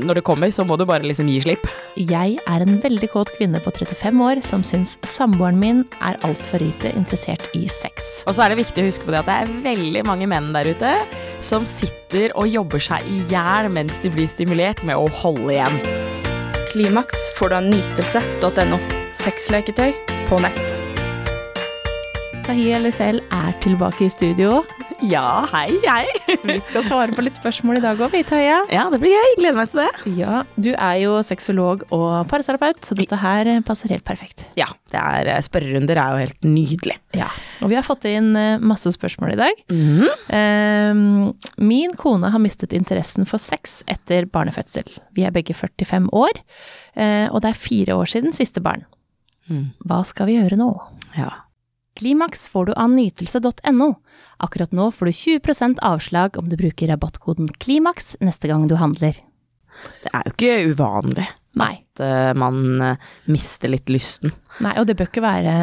når det kommer, så må du bare liksom gi slipp. Jeg er en veldig kåt kvinne på 35 år som syns samboeren min er altfor lite interessert i sex. Og så er det viktig å huske på det at det er veldig mange menn der ute som sitter og jobber seg i hjel mens de blir stimulert med å holde igjen. Klimaks får du av nytelse.no. Sexleketøy på nett. Tahia Lisel er tilbake i studio. Ja, hei, hei. Vi skal svare på litt spørsmål i dag òg, vi. Ja, det blir gøy. Gleder meg til det. Ja, du er jo sexolog og parterapeut, så dette her passer helt perfekt. Ja, det er, eh, spørrerunder er jo helt nydelig. Ja, Og vi har fått inn eh, masse spørsmål i dag. Mhm. Eh, min kone har mistet interessen for sex etter barnefødsel. Vi er begge 45 år, eh, og det er fire år siden siste barn. Mm. Hva skal vi gjøre nå? Ja. Klimaks får du av nytelse.no. Akkurat nå får du 20% avslag om du bruker rabattkoden KLIMAKS neste gang du handler. Det er jo ikke uvanlig Nei. at eh, man eh, mister litt lysten. Nei, og det bør ikke være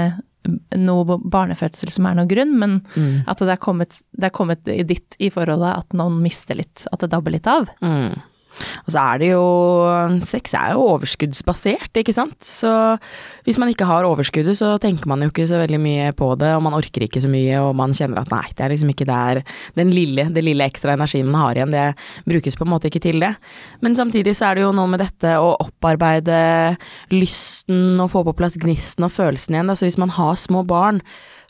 noe barnefødsel som er noen grunn, men Mm. at det er kommet, det er kommet i ditt i forholdet at noen mister litt, at det dabber litt av. Mm. Og så er det jo Sex er jo overskuddsbasert, ikke sant. Så hvis man ikke har overskuddet, så tenker man jo ikke så veldig mye på det, og man orker ikke så mye, og man kjenner at nei, det er liksom ikke der Den lille, det lille ekstra energien man har igjen, det brukes på en måte ikke til det. Men samtidig så er det jo noe med dette å opparbeide lysten og få på plass gnisten og følelsen igjen. Altså hvis man har små barn,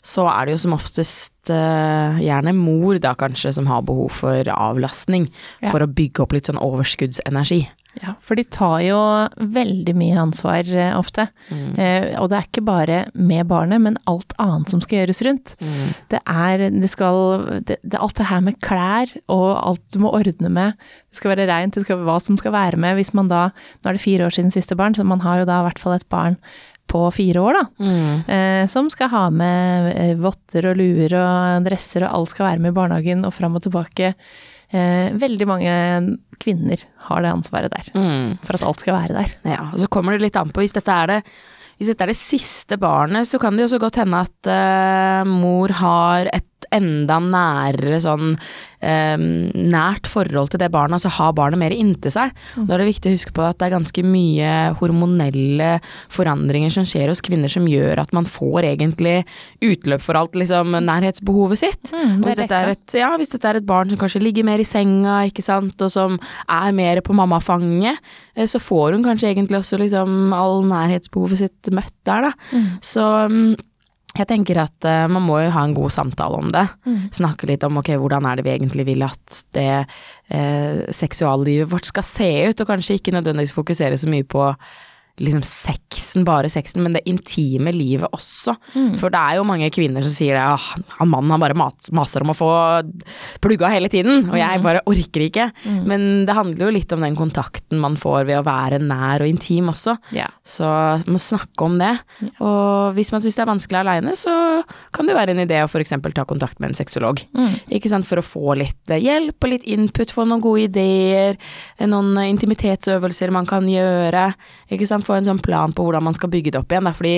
så er det jo som oftest uh, gjerne mor da kanskje som har behov for avlastning, Ja. for å bygge opp litt sånn overskuddsenergi. Ja, for de tar jo veldig mye ansvar uh, ofte. Eh, og det er ikke bare med barnet, men alt annet som skal gjøres rundt. Det er det skal det, det, Alt det her med klær og alt du må ordne med. Det skal være reint, det skal hva som skal være med. Hvis man da Nå er det fire år siden siste barn, så man har jo da i hvert fall et barn på fire år, da. Mm. Eh, som skal ha med eh, votter og luer og dresser, og alt skal være med i barnehagen og fram og tilbake. Eh, veldig mange kvinner har det ansvaret der, Mm. for at alt skal være der. Ja, og så kommer det litt an på hvis dette er det hvis dette er det siste barnet, så kan det jo så godt hende at eh, mor har et enda nærere sånn eh, nært forhold til det barnet, altså har barnet mer inntil seg. Da er det viktig å huske på at det er ganske mye hormonelle forandringer som skjer hos kvinner som gjør at man får egentlig utløp for alt liksom nærhetsbehovet sitt. Mm, hvis, dette et, ja, hvis dette er et barn som kanskje ligger mer i senga, ikke sant, og som er mer på mammafanget, eh, så får hun kanskje egentlig også liksom all nærhetsbehovet sitt møtt der, da. Så mm, jeg tenker at uh, man må jo ha en god samtale om det. Snakke litt om ok, hvordan er det vi egentlig vil at det uh, seksuallivet vårt skal se ut, og kanskje ikke nødvendigvis fokusere så mye på liksom sexen, bare sexen, men det intime livet også. For det er jo mange kvinner som sier det, ah, han mannen han bare maser om å få plugga hele tiden, og jeg bare orker ikke. Men det handler jo litt om den kontakten man får ved å være nær og intim også. Yeah. Så man må snakke om det. Og hvis man syns det er vanskelig aleine, så kan det være en idé å f.eks. ta kontakt med en sexolog. Ikke sant? For å få litt eh, hjelp og litt input, få noen gode ideer, eh, noen eh, intimitetsøvelser man kan gjøre. Ikke sant? Få en sånn plan på hvordan man skal bygge det opp igjen. Da. Fordi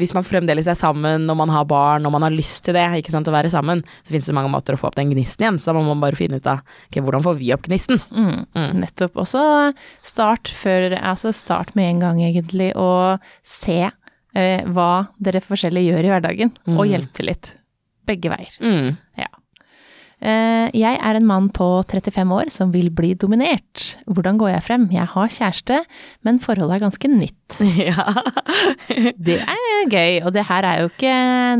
hvis man fremdeles er sammen når man har barn og man har lyst til det, ikke sant, å være sammen, så finnes det mange måter å få opp den gnisten igjen. Så da må man bare finne ut av ok, hvordan får vi opp gnisten. Mm, Nettopp. Og så start før Altså start med en gang, egentlig, og se eh, hva dere forskjellige gjør i hverdagen, og hjelp til litt. Begge veier. Mm. Ja. Eh, jeg er en mann på 35 år som vil bli dominert. Hvordan går jeg frem? Jeg har kjæreste, men forholdet er ganske nytt. ja. Det er gøy, og det her er jo ikke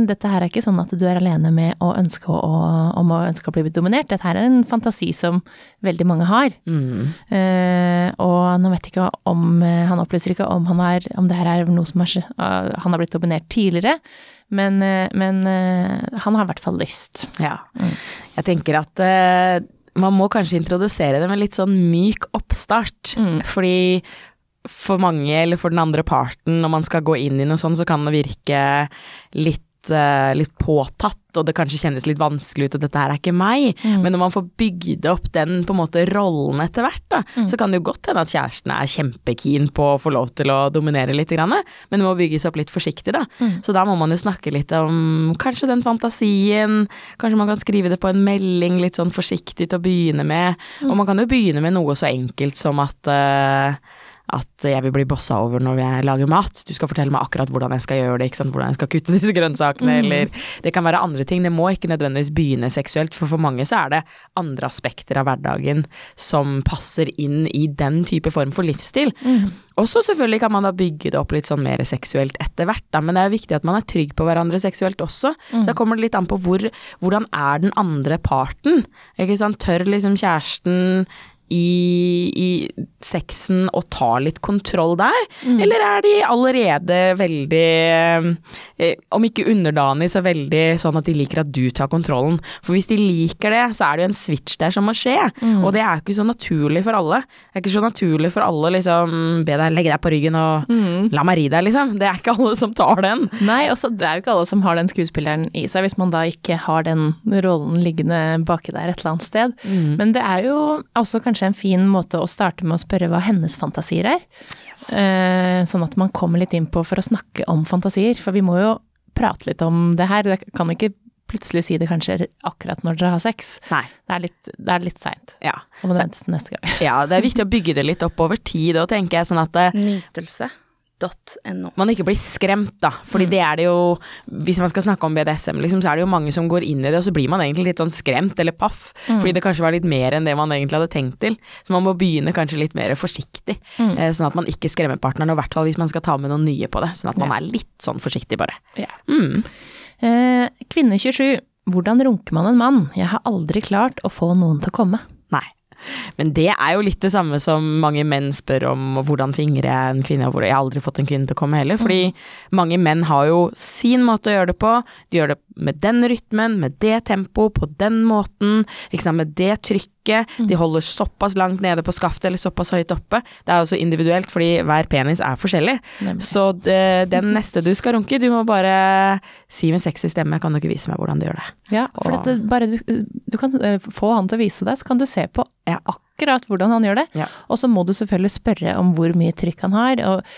Dette her er ikke sånn at du er alene med å ønske å, om å ønske å bli dominert. Dette her er en fantasi som veldig mange har. Mm. Uh, og nå vet jeg ikke om eh, Han opplyser ikke om, han er, om det her er noe som er, uh, han har blitt dominert tidligere, men, eh, men eh, han har i hvert fall lyst. Ja. Jeg tenker at eh, man må kanskje introdusere det med litt sånn myk oppstart. Fordi for mange, eller for den andre parten, når man skal gå inn i noe sånt, så kan det virke litt litt, eh, litt påtatt, og det kanskje kjennes litt vanskelig ut, og dette her er ikke meg. Men når man får bygd opp den på en måte rollen etter hvert, da, så kan det jo godt hende at kjæresten er kjempekeen på å få lov til å dominere litt, grann, men det må bygges opp litt forsiktig, da. Så da må man jo snakke litt om kanskje den fantasien, kanskje man kan skrive det på en melding litt sånn forsiktig til å begynne med, og man kan jo begynne med noe så enkelt som at eh, at jeg vil bli bossa over når jeg lager mat. Du skal fortelle meg akkurat hvordan jeg skal gjøre det, hvordan jeg skal kutte disse grønnsakene, eller det kan være andre ting. Det må ikke nødvendigvis begynne seksuelt, for for mange så er det andre aspekter av hverdagen som passer inn i den type form for livsstil. Og så selvfølgelig kan man da bygge det opp litt sånn mer seksuelt etter hvert, da, men det er viktig at man er trygg på hverandre seksuelt også. Så da kommer det litt an på hvor, hvordan er den andre parten, ikke sant. Tør liksom kjæresten i, i sexen og ta litt kontroll der, eller er de allerede veldig, eh, om ikke underdanig, så veldig sånn at de liker at du tar kontrollen. For hvis de liker det, så er det jo en switch der som må skje, og det er ikke så naturlig for alle. Det er ikke så naturlig for alle liksom be deg legge deg på ryggen og la meg ri deg, liksom. Det er ikke alle som tar den. Nei, også, det er jo ikke alle som har den skuespilleren i seg, hvis man da ikke har den rollen liggende baki der et eller annet sted. Men det er jo også kanskje en fin måte å starte med å spørre hva hennes fantasier er. Yes. sånn at man kommer litt inn på for å snakke om fantasier, for vi må jo prate litt om det her. Jeg kan ikke plutselig si det kanskje akkurat når dere har sex. Nei. Det er litt, det er litt seint. Ja. Da må du vente til neste gang. ja, det er viktig å bygge det litt opp over tid, òg, tenker jeg sånn at det, Nytelse.no. man ikke blir skremt, da. Fordi det er det jo Hvis man skal snakke om BDSM, liksom, så er det jo mange som går inn i det, og så blir man egentlig litt sånn skremt eller paff. Fordi det kanskje var litt mer enn det man egentlig hadde tenkt til. Så man må begynne kanskje litt mer forsiktig. Eh, sånn at man ikke skremmer partneren, og i hvert fall hvis man skal ta med noen nye på det. Sånn at man er litt sånn forsiktig, bare. Ja. Mm. Eh, kvinne 27. Hvordan runker man en mann? Jeg har aldri klart å få noen til å komme. Nei. Men det er jo litt det samme som mange menn spør om hvordan fingre en kvinne, og jeg har aldri fått en kvinne til å komme heller. Fordi mange menn har jo sin måte å gjøre det på. De gjør det med den rytmen, med det tempoet, på den måten, sant, med det trykket. De holder såpass langt nede på skaftet eller såpass høyt oppe. Det er jo så individuelt, fordi hver penis er forskjellig. Så det, den neste du skal runke, du må bare si med sexy stemme, kan du ikke vise meg hvordan du gjør det? Ja, for dette, bare du, du kan eh, få han til å vise deg, så kan du se på Ja. akkurat hvordan han gjør det. Ja. Og så må du selvfølgelig spørre om hvor mye trykk han har. og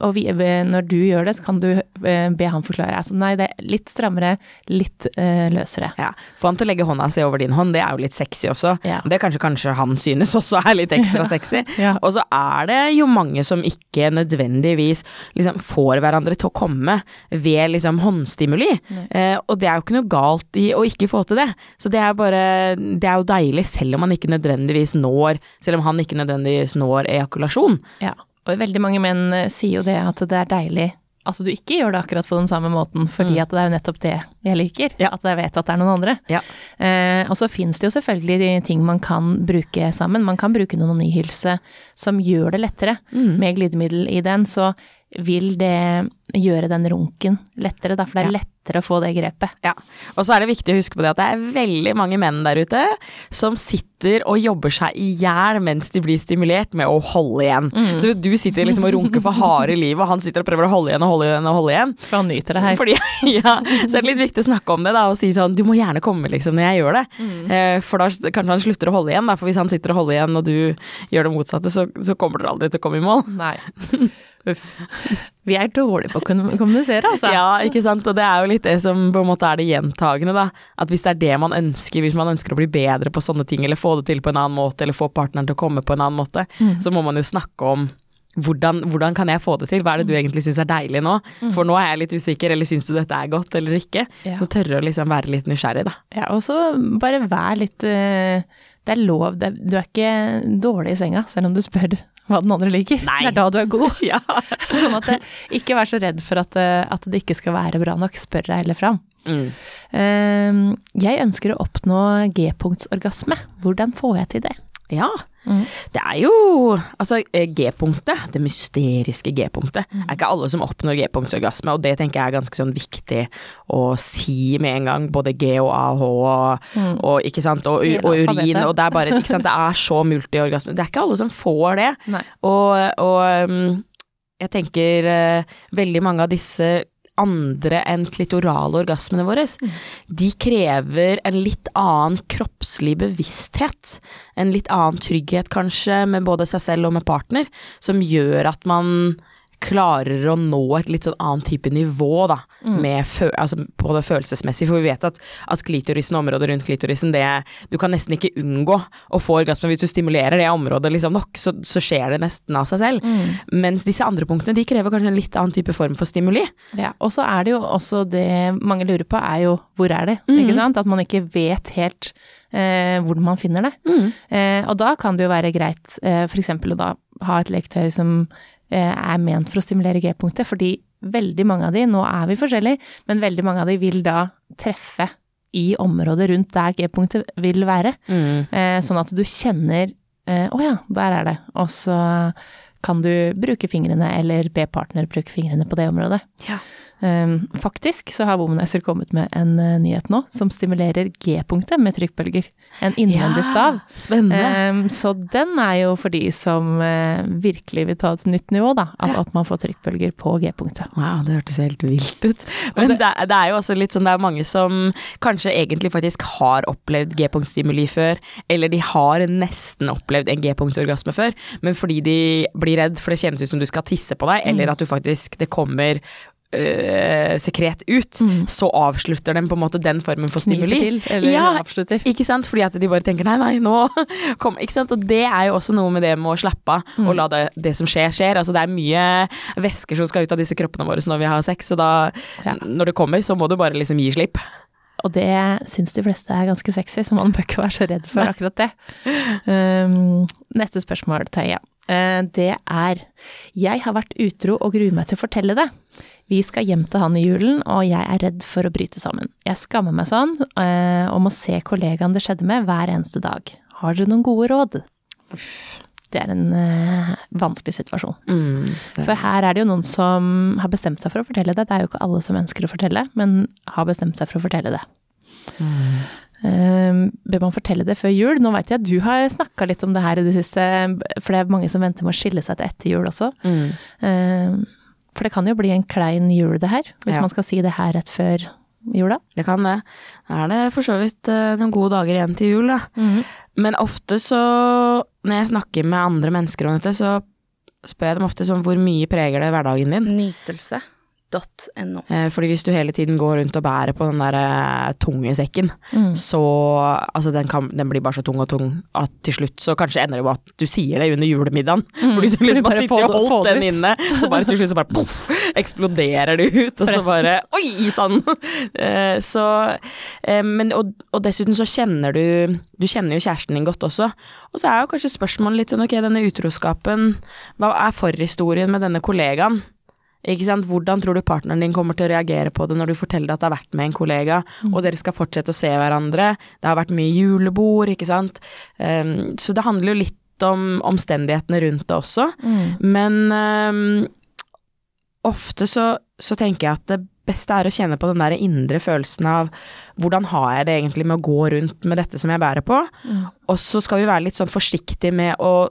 og vi, når du gjør det, så kan du eh, be han forklare. Altså, nei, det er litt strammere, litt uh, løsere. Ja, Få han til å legge hånda si over din hånd, det er jo litt sexy også. Ja. Det kanskje kanskje han synes også er litt ekstra sexy. Ja. Og så er det jo mange som ikke nødvendigvis liksom får hverandre til å komme ved liksom håndstimuli. Uh, og det er jo ikke noe galt i å ikke få til det. Så det er bare Det er jo deilig selv om han ikke nødvendigvis når Selv om han ikke nødvendigvis når ejakulasjon. Ja. Og veldig mange menn eh, sier jo det at det er deilig at du ikke gjør det akkurat på den samme måten, fordi at det er jo nettopp det jeg liker. Ja. At jeg vet at det er noen andre. Ja. Eh, og så fins det jo selvfølgelig ting man kan bruke sammen. Man kan bruke noen nyhylse som gjør det lettere. Med glidemiddel i den, så vil det gjøre den runken lettere, da, for det er Ja. lettere å få det grepet. Ja, og så er det viktig å huske på det at det er veldig mange menn der ute som sitter og jobber seg i hjel mens de blir stimulert med å holde igjen. Så du sitter liksom og runker for harde livet, og han sitter og prøver å holde igjen og holde igjen og holde igjen. For han nyter det her. Fordi, ja, så er det litt viktig å snakke om det da, og si sånn du må gjerne komme liksom når jeg gjør det. mm. for da kanskje han slutter å holde igjen, da, for hvis han sitter og holder igjen og du gjør det motsatte, så, så kommer dere aldri til å komme i mål. Nei. Uff. Vi er dårlige på å kommunisere, altså. Ja, ikke sant. Og det er jo litt det som på en måte er det gjentagende, da. At hvis det er det man ønsker, hvis man ønsker å bli bedre på sånne ting, eller få det til på en annen måte, eller få partneren til å komme på en annen måte, så må man jo snakke om hvordan, hvordan kan jeg få det til, hva er det du egentlig syns er deilig nå? For nå er jeg litt usikker, eller syns du dette er godt eller ikke? Ja. Så tørre å liksom være litt nysgjerrig, da. Ja, og så bare vær litt eh, Det er lov, det, du er ikke dårlig i senga, selv om du spør hva den andre liker. Nei. Det er da du er god. Ja. Sånn at det, ikke vær så redd for at, eh, at det ikke skal være bra nok. Spør deg heller fram. Mm. Uh, jeg ønsker å oppnå G-punktsorgasme. Hvordan får jeg til det? Ja. Mm. Det er jo Altså, eh, G-punktet, det mysteriske G-punktet, Mm. er ikke alle som oppnår G-punktsorgasme, og det tenker jeg er ganske sånn viktig å si med en gang. Både G og AH og, og ikke sant, og, og urin, og det er bare ikke sant, det er så multiorgasme. Det er ikke alle som får det. Nei. Og, og um, jeg tenker eh, veldig mange av disse andre enn klitorale orgasmene våre, de krever en litt annen kroppslig bevissthet. En litt annen trygghet kanskje med både seg selv og med partner, som gjør at man klarer å nå et litt sånn annen type nivå, da, med fø altså på det følelsesmessige. For vi vet at, at klitorisen og området rundt klitorisen, det Du kan nesten ikke unngå å få orgasme hvis du stimulerer det området liksom nok, så, så skjer det nesten av seg selv. Mens disse andre punktene, de krever kanskje en litt annen type form for stimuli. Ja, og så er det jo også det mange lurer på, er jo hvor er det? Ikke sant? At man ikke vet helt eh, hvordan man finner det. Eh, og da kan det jo være greit eh, f.eks. å da ha et leketøy som er ment for å stimulere G-punktet, fordi veldig mange av de, nå er vi forskjellige, men veldig mange av de vil da treffe i området rundt der G-punktet vil være. Eh, sånn at du kjenner eh, Å ja, der er det. Og så kan du bruke fingrene, eller be partner bruke fingrene på det området. Ja. Um, faktisk så har Womanizer kommet med en uh, nyhet nå som stimulerer G-punktet med trykkbølger. En innvendig stav. Spennende. Um, så den er jo for de som uh, virkelig vil ta et nytt nivå, da. At, man får trykkbølger på G-punktet. Wow, det hørtes helt vilt ut. Men det, det er jo også litt sånn, det er mange som kanskje egentlig faktisk har opplevd G-punktstimuli før, eller de har nesten opplevd en G-punktsorgasme før, men fordi de blir redd for det kjennes ut som du skal tisse på deg, eller at du faktisk, det kommer øh, sekret ut, så avslutter de på en måte den formen for stimuli. Til, eller Ja, avslutter. Ikke sant? Fordi at de bare tenker nei, nei, nå kom Ikke sant? Og det er jo også noe med det med å slappe av og la det, det som skjer, skjer. Altså det er mye væsker som skal ut av disse kroppene våre når vi har sex, og da, Ja. når det kommer, så må du bare liksom gi slipp. Og det syns de fleste er ganske sexy, så man bør ikke være så redd for akkurat det. Um, neste spørsmål, Theia. Eh, det er Jeg har vært utro og gruer meg til å fortelle det. Vi skal hjem til han i julen, og jeg er redd for å bryte sammen. Jeg skammer meg sånn, eh, og må se kollegaen det skjedde med hver eneste dag. Har dere noen gode råd? Det er en eh, vanskelig situasjon. Mm, For her er det jo noen som har bestemt seg for å fortelle det. Det er jo ikke alle som ønsker å fortelle, men har bestemt seg for å fortelle det. Um, bør man fortelle det før jul? Nå vet jeg at du har snakka litt om det her i det siste, for det er mange som venter med å skille seg til etter jul også. mm. Um, for det kan jo bli en klein jul, det her, hvis Ja. man skal si det her rett før jula. Det kan det. Da er det for så vidt eh, noen gode dager igjen til jul, da. Men ofte så, når jeg snakker med andre mennesker om dette, så spør jeg dem ofte sånn hvor mye preger det hverdagen din? Nytelse.no. Eh, Fordi hvis du hele tiden går rundt og bærer på den der eh, tunge sekken, Mm. så altså den, kan, den blir bare så tung og tung at til slutt så kanskje ender det med at du sier det under julemiddagen. Fordi du liksom har sittet og holdt den ut. inne, så bare til slutt så bare poff, eksploderer det ut, og så bare oi sann! Eh, Så Men og, og dessuten så kjenner du Du kjenner jo kjæresten din godt også. Og så er jo kanskje spørsmålet litt sånn ok, denne utroskapen, hva er forhistorien med denne kollegaen? Ikke sant? Hvordan tror du partneren din kommer til å reagere på det når du forteller at det har vært med en kollega, og dere skal fortsette å se hverandre? Det har vært mye julebord, ikke sant. Um, så det handler jo litt om omstendighetene rundt det også. Men um, ofte så, så tenker jeg at det beste er å kjenne på den der indre følelsen av hvordan har jeg det egentlig med å gå rundt med dette som jeg bærer på? Og så skal vi være litt sånn forsiktige med å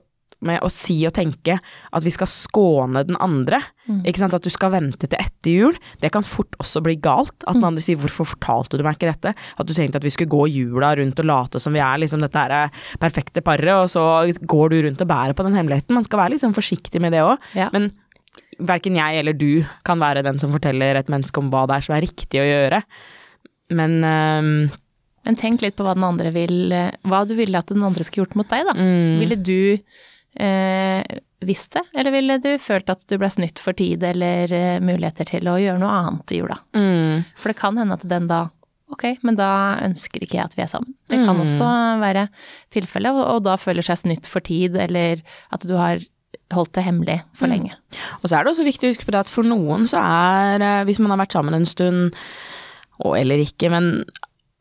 med å si og tenke at vi skal skåne den andre. Ikke sant? At du skal vente til etter jul. Det kan fort også bli galt. At den andre sier 'hvorfor fortalte du meg ikke dette'? At du tenkte at vi skulle gå jula rundt og late som vi er liksom dette her eh, perfekte paret, og så går du rundt og bærer på den hemmeligheten. Man skal være sånn forsiktig med det òg. Ja. Men verken jeg eller du kan være den som forteller et menneske om hva det er som er riktig å gjøre. Men ehm, Men tenk litt på hva den andre vil eh, Hva du ville at den andre skulle gjort mot deg, da. mm, Ville du eh, visst det, eller ville du følt at du ble snytt for tid eller eh, muligheter til å gjøre noe annet i jula? mm, For det kan hende at den da Ok, men da ønsker ikke jeg at vi er sammen. Det kan Mm. også være tilfellet, og, og da føler seg snytt for tid, eller at du har holdt det hemmelig for Mm. lenge. Og så er det også viktig å huske på det at for noen så er, eh, hvis man har vært sammen en stund, og eller ikke, men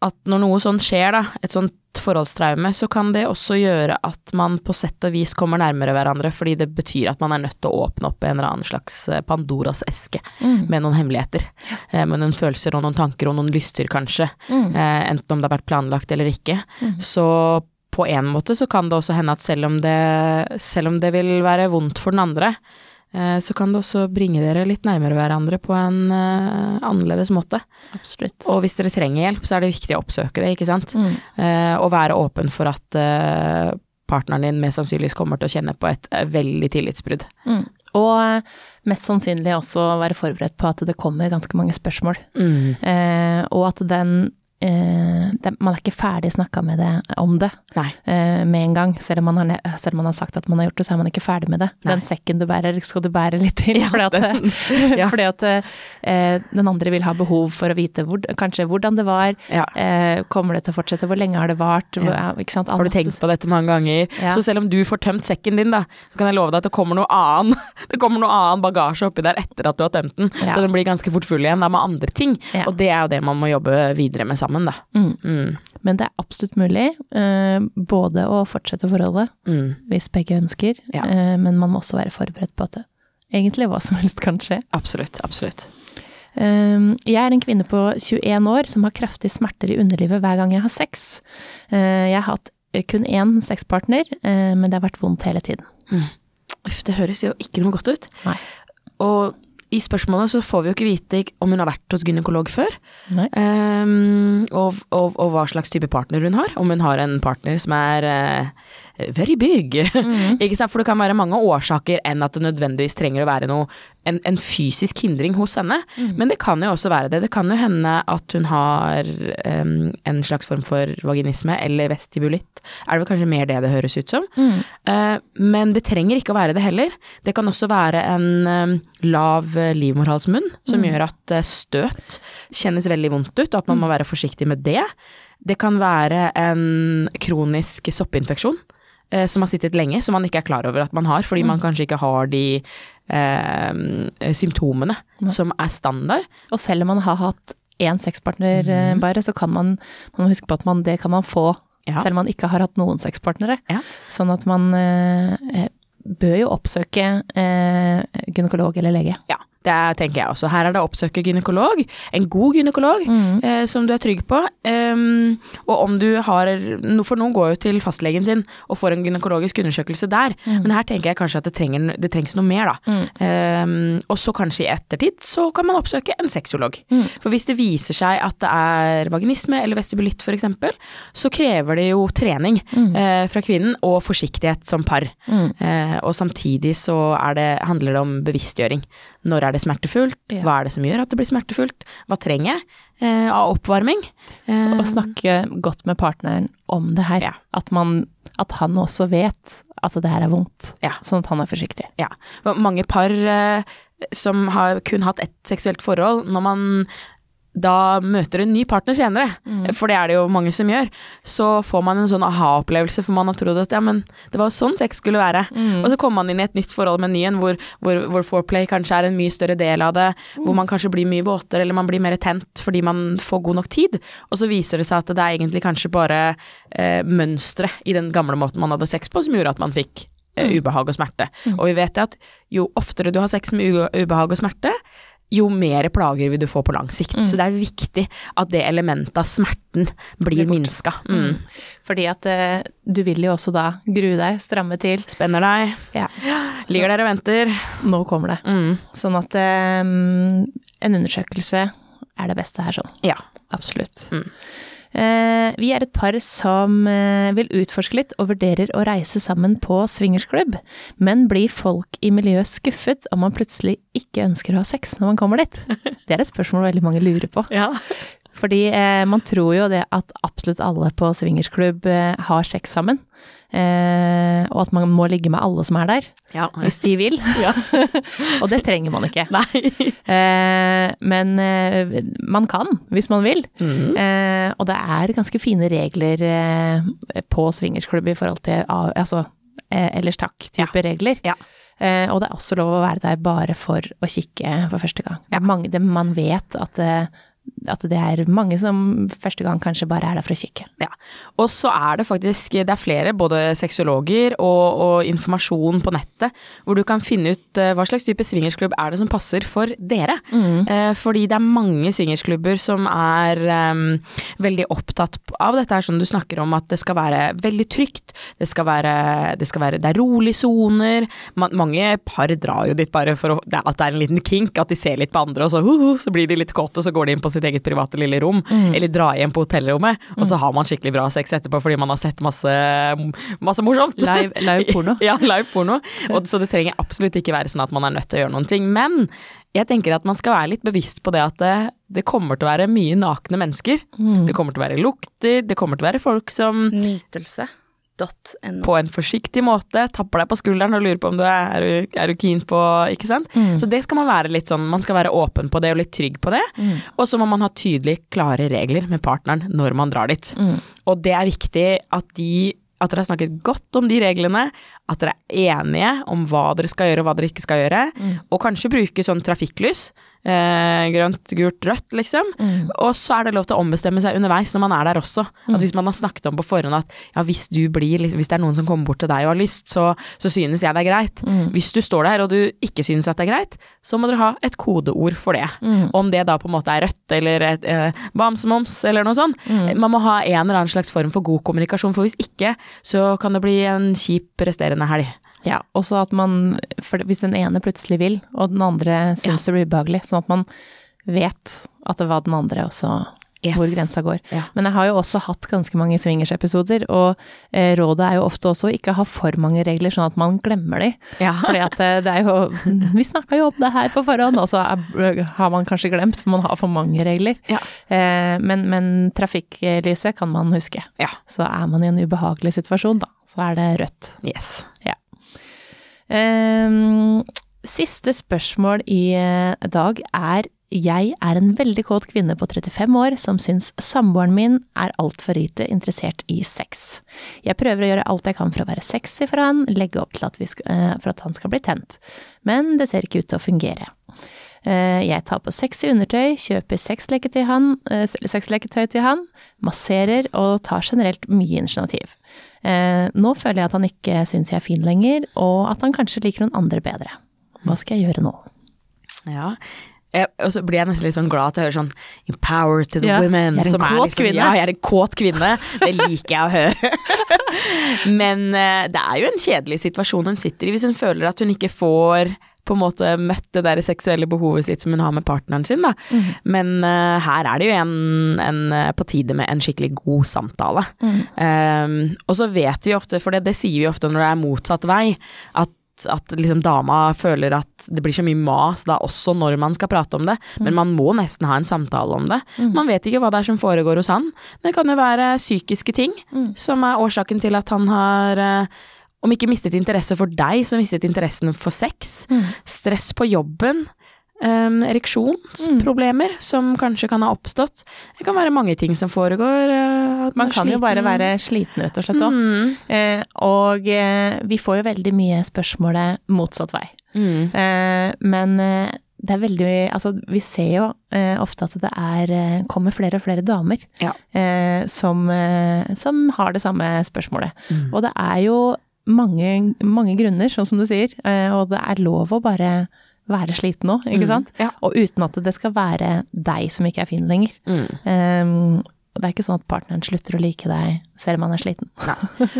at når noe sånn skjer, da, et sånt forholdstraume, så kan det også gjøre at man på sett og vis kommer nærmere hverandre, fordi det betyr at man er nødt til å åpne opp en eller annen slags eh, Pandoras eske med noen hemmeligheter. eh, Med noen følelser og noen tanker og noen lyster, kanskje. eh, Enten om det har vært planlagt eller ikke. Så på en måte så kan det også hende at selv om det, selv om det vil være vondt for den andre, så kan det også bringe dere litt nærmere hverandre på en uh, annerledes måte. Absolutt. Og hvis dere trenger hjelp, så er det viktig å oppsøke det, ikke sant. Mm. Uh, og være åpen for at uh, partneren din mest sannsynligvis kommer til å kjenne på et eh, veldig tillitsbrudd. Mm. Og eh, mest sannsynlig også være forberedt på at det kommer ganske mange spørsmål. Eh, og at den eh, Man er ikke ferdig snakka med det om det Nei. eh, med en gang. Selv om, man har, selv om man har sagt at man har gjort det, så er man ikke ferdig med det. Nei. Den sekken du bærer, skal du bære litt til. Ja, fordi at, den- ja. fordi at eh, den andre vil ha behov for å vite hvor, kanskje hvordan det var. Ja. Eh, kommer det til å fortsette? Hvor lenge har det vart? Har du tenkt på dette mange ganger? Så selv om du får tømt sekken din, da, så kan jeg love deg at det kommer noe annen Det kommer noe annen bagasje oppi der etter at du har tømt den. Så den blir ganske fort full igjen da med andre ting. Og det er jo det man må jobbe videre med sammen, da. Mm. Mm. Men det er absolutt mulig eh, både å fortsette forholdet, Mm. hvis begge ønsker, Ja. eh, men man må også være forberedt på at det egentlig hva som helst kan skje. Absolutt. Absolutt. Eh, jeg er en kvinne på 21 år som har kraftige smerter i underlivet hver gang jeg har sex. Eh, jeg har hatt kun én sexpartner, eh, men det har vært vondt hele tiden. Uff, det høres jo ikke noe godt ut. Nei. Og i spørsmålet så får vi jo ikke vite om hun har vært hos gynekolog før, ehm, og, og, og hva slags type partner hun har. Om hun har en partner som er uh, very big. ikke sant? For det kan være mange årsaker enn at det nødvendigvis trenger å være noe, en, en fysisk hindring hos henne. Men det kan jo også være det. Det kan jo hende at hun har um, en slags form for vaginisme, eller vestibulitt. Er det vel kanskje mer det det høres ut som. Eh, men det trenger ikke å være det heller. Det kan også være en um, lav livmorhalsmunn som gjør at eh, støt kjennes veldig vondt ut, og at man må være forsiktig med det. Det kan være en kronisk soppinfeksjon eh, som har sittet lenge, som man ikke er klar over at man har, fordi man kanskje ikke har de eh, symptomene som er standard. Og selv om man har hatt én sexpartner mm. bare, så kan man, man huske på at man, det kan man få Ja. selv om man ikke har hatt noen sexpartnere. Ja. Sånn at man eh, eh, bør jo oppsøke eh, gynekolog eller lege. Ja, det er, tenker jeg også. Her er det å oppsøke gynekolog, en god gynekolog eh, som du er trygg på. Um, og om du har For noen går jo til fastlegen sin og får en gynekologisk undersøkelse der, men her tenker jeg kanskje at det, trenger, det trengs noe mer, da. Ehm, og så kanskje i ettertid så kan man oppsøke en sexolog. For hvis det viser seg at det er vaginisme eller vestibulitt f.eks., så krever det jo trening eh, fra kvinnen og forsiktighet som par. Eh, og samtidig så det, handler det om bevisstgjøring. Når er det smertefullt? Hva er det som gjør at det blir smertefullt? Hva trenger jeg eh, av oppvarming? Eh, Og snakke godt med partneren om det her. Ja. At, man, at han også vet at det her er vondt, Ja. sånn at han er forsiktig. Ja. Mange par eh, som har kun hatt ett seksuelt forhold, når man da møter en ny partner senere, for det er det jo mange som gjør, så får man en sånn aha-opplevelse, for man har trodd at ja, men det var jo sånn sex skulle være. Og så kommer man inn i et nytt forhold med en ny en, hvor, hvor, hvor foreplay kanskje er en mye større del av det, hvor man kanskje blir mye våtere, eller man blir mer tent fordi man får god nok tid. Og så viser det seg at det er egentlig kanskje bare eh, mønstre i den gamle måten man hadde sex på, som gjorde at man fikk eh, ubehag og smerte. Og vi vet at jo oftere du har sex med ubehag og smerte, jo mer plager vil du få på lang sikt. Så det er viktig at det elementet av smerten blir minska. Mm. Fordi at eh, du vil jo også da grue deg, stramme til. Spenner deg, Ja, ligger der og venter. nå kommer det. Mm. Sånn at um, en undersøkelse er det beste her, sånn. Ja. Absolutt. Eh, vi er et par som eh, vil utforske litt og vurderer å reise sammen på swingersklubb, men blir folk i miljøet skuffet om man plutselig ikke ønsker å ha sex når man kommer dit? Det er et spørsmål veldig mange lurer på. ja. Fordi eh, man tror jo det at absolutt alle på swingersklubb har sex sammen, eh, og at man må ligge med alle som er der, Ja. hvis de vil. Ja. og det trenger man ikke. Eh, men eh, man kan, hvis man vil. Mm. Eh, og det er ganske fine regler eh, på swingersklubb i forhold til ah, altså, eh, ellers takk-type regler. Ja. Eh, og det er også lov å være der bare for å kikke for første gang. Mange, det, man vet at at det er mange som første gang kanskje bare er der for å kikke. Ja. Og så er det faktisk det er flere, både sexologer og, og, informasjon på nettet, hvor du kan finne ut uh, hva slags type swingersklubb er det som passer for dere. Mm. Eh, fordi det er mange swingersklubber som er um, veldig opptatt av dette her, som du snakker om, at det skal være veldig trygt, det skal være det, skal være, det er rolige soner. mange par drar jo dit bare for å, at det er en liten kink, at de ser litt på andre, og så, uh, så blir de litt kåte, og så går de inn på sitt eget private lille rom, mm. eller dra hjem på hotellrommet, mm. og så har man skikkelig bra sex etterpå fordi man har sett masse, masse morsomt. Live, live porno. ja, live porno. Og, så det trenger absolutt ikke være sånn at man er nødt til å gjøre noen ting. Men jeg tenker at man skal være litt bevisst på det at det, det kommer til å være mye nakne mennesker. Mm. Det kommer til å være lukter, det kommer til å være folk som Nytelse. På en forsiktig måte. Tapper deg på skulderen og lurer på om du er, er, er du keen på Ikke sant. Mm. Så det skal man være litt sånn Man skal være åpen på det og litt trygg på det. Mm. Og så må man ha tydelige, klare regler med partneren når man drar dit. Mm. Og det er viktig at de at dere har snakket godt om de reglene, at dere er enige om hva dere skal gjøre og hva dere ikke skal gjøre, mm. og kanskje bruke sånn trafikklys eh, grønt, gult, rødt, liksom. Mm. Og så er det lov til å ombestemme seg underveis når man er der også. At hvis man har snakket om på forhånd at ja, hvis du blir liksom, Hvis det er noen som kommer bort til deg og har lyst, så, så synes jeg det er greit. Mm. Hvis du står der og du ikke synes at det er greit, så må dere ha et kodeord for det. Mm. Om det da på en måte er rødt eller et eh, bamsemoms eller noe sånt. Mm. Man må ha en eller annen slags form for god kommunikasjon, for hvis ikke så kan det bli en kjip resterende helg. Ja, også at man For hvis den ene plutselig vil, og den andre syns ja. det blir ubehagelig, sånn at man vet at det var den andre også yes. hvor grensa går. Ja. Men jeg har jo også hatt ganske mange swingers-episoder, og eh, rådet er jo ofte også å ikke ha for mange regler, sånn at man glemmer de. Ja. Fordi at det, eh, det, er jo Vi snakka jo om det her på forhånd, og så har man kanskje glemt, for man har for mange regler. Ja. Eh, men, men, trafikklyset kan man huske. Ja. Så er man i en ubehagelig situasjon, da, så er det rødt. Yes. Ja. Um, siste spørsmål i uh, dag er jeg er en veldig kåt kvinne på 35 år som syns samboeren min er altfor lite interessert i sex. Jeg prøver å gjøre alt jeg kan for å være sexy for han, legge opp til at, skal, uh, for at han skal bli tent, men det ser ikke ut til å fungere. Uh, jeg tar på sexy undertøy, kjøper sexleketøy til han, sexleketøy til han, masserer og tar generelt mye initiativ. Eh, nå føler jeg at han ikke syns jeg er fin lenger, og at han kanskje liker noen andre bedre. Hva skal jeg gjøre nå? Ja, jeg, og så blir jeg nesten litt sånn glad til å høre sånn 'empower to the ja, women'. Jeg er en kåt liksom, kvinne. Ja, jeg er en kåt kvinne. Det liker jeg å høre. Men det er jo en kjedelig situasjon hun sitter i hvis hun føler at hun ikke får på en måte møtt det der seksuelle behovet sitt som hun har med partneren sin, da. Mm. Men uh, her er det jo en, en, eh, på tide med en skikkelig god samtale. Mm. Um, og så vet vi ofte, for det, det sier vi ofte når det er motsatt vei, at at liksom dama føler at det blir så mye mas da også når man skal prate om det, mm. men man må nesten ha en samtale om det. Mm. Man vet ikke hva det er som foregår hos han. Det kan jo være psykiske ting mm. som er årsaken til at han har uh, om ikke mistet interesse for deg, så mistet interessen for sex. Mm. Stress på jobben. Um, ereksjonsproblemer mm. som kanskje kan ha oppstått. Det kan være mange ting som foregår. Uh, man kan sliten. jo bare være sliten, rett og slett òg. Mm. Uh, og uh, vi får jo veldig mye spørsmålet motsatt vei. Mm. men det er veldig Altså, vi ser jo ofte at det er kommer flere og flere damer ja. som, som, har det samme spørsmålet. Mm. Og det er jo mange, mange grunner, sånn som du sier. Eh, og det er lov å bare være sliten òg, ikke mm, sant? Ja. Og uten at det skal være deg som ikke er fin lenger. Mm. Um, det er ikke sånn at partneren slutter å like deg selv om man er sliten.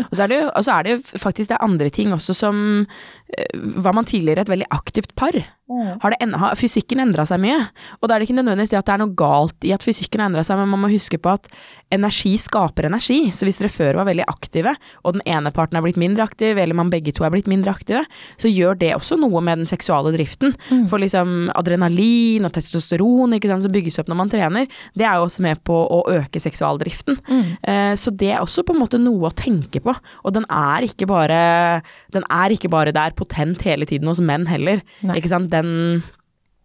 Og så er det jo, er det faktisk det andre ting også som eh, Var man tidligere et veldig aktivt par? Mm. Har, en, har, fysikken endra seg mye? Og da er det ikke nødvendigvis at det er noe galt i at fysikken har endra seg, men man må huske på at energi skaper energi. Så hvis dere før var veldig aktive, og den ene parten er blitt mindre aktiv, eller man begge to er blitt mindre aktive, så gjør det også noe med den seksuale driften. Mm. For liksom adrenalin og testosteron sant, som bygges opp når man trener, det er jo også med på å øke seksualdriften. Mm. Eh, så det er også på en måte noe å tenke på. Og den er ikke bare, den er ikke bare der potent hele tiden hos menn heller. Nei. Ikke sant. Den,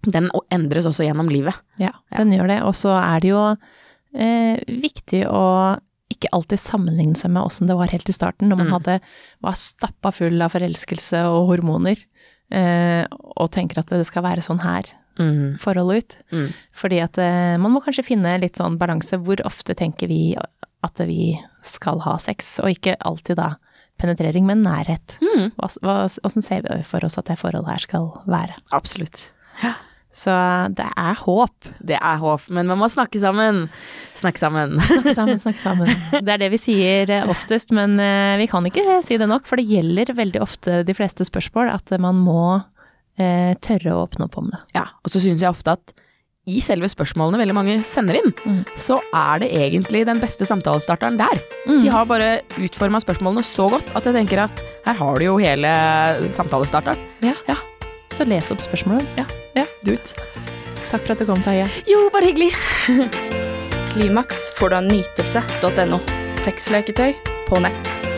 den, endres også gjennom livet. Ja, den ja. gjør det. Og så er det jo eh, viktig å ikke alltid sammenligne seg med åssen det var helt i starten, når man mm. hadde, var stappa full av forelskelse og hormoner, eh, og tenker at det skal være sånn her Mm. forholdet ut. Mm. Fordi at eh, man må kanskje finne litt sånn balanse. Hvor ofte tenker vi at vi skal ha sex, og ikke alltid da penetrering, men nærhet. Mm. Åssen ser vi for oss at det forholdet her skal være? Absolutt. Så det er håp. Det er håp, men man må snakke sammen. Snakke sammen. Snakke sammen, snakke sammen. Det er det vi sier eh, oftest, men eh, vi kan ikke si det nok, for det gjelder veldig ofte de fleste spørsmål at man må eh, tørre å åpne opp om det. Ja, og så syns jeg ofte at i selve spørsmålene veldig mange sender inn, Mm. så er det egentlig den beste samtalestarteren der. Mm. De har bare utforma spørsmålene så godt at jeg tenker at her har du jo hele samtalestarteren. Ja. Så les opp spørsmålet. Do it. Takk for at du kom, Taje. Jo, bare hyggelig. Klimaks får du av nytelse.no. Sexleketøy på nett.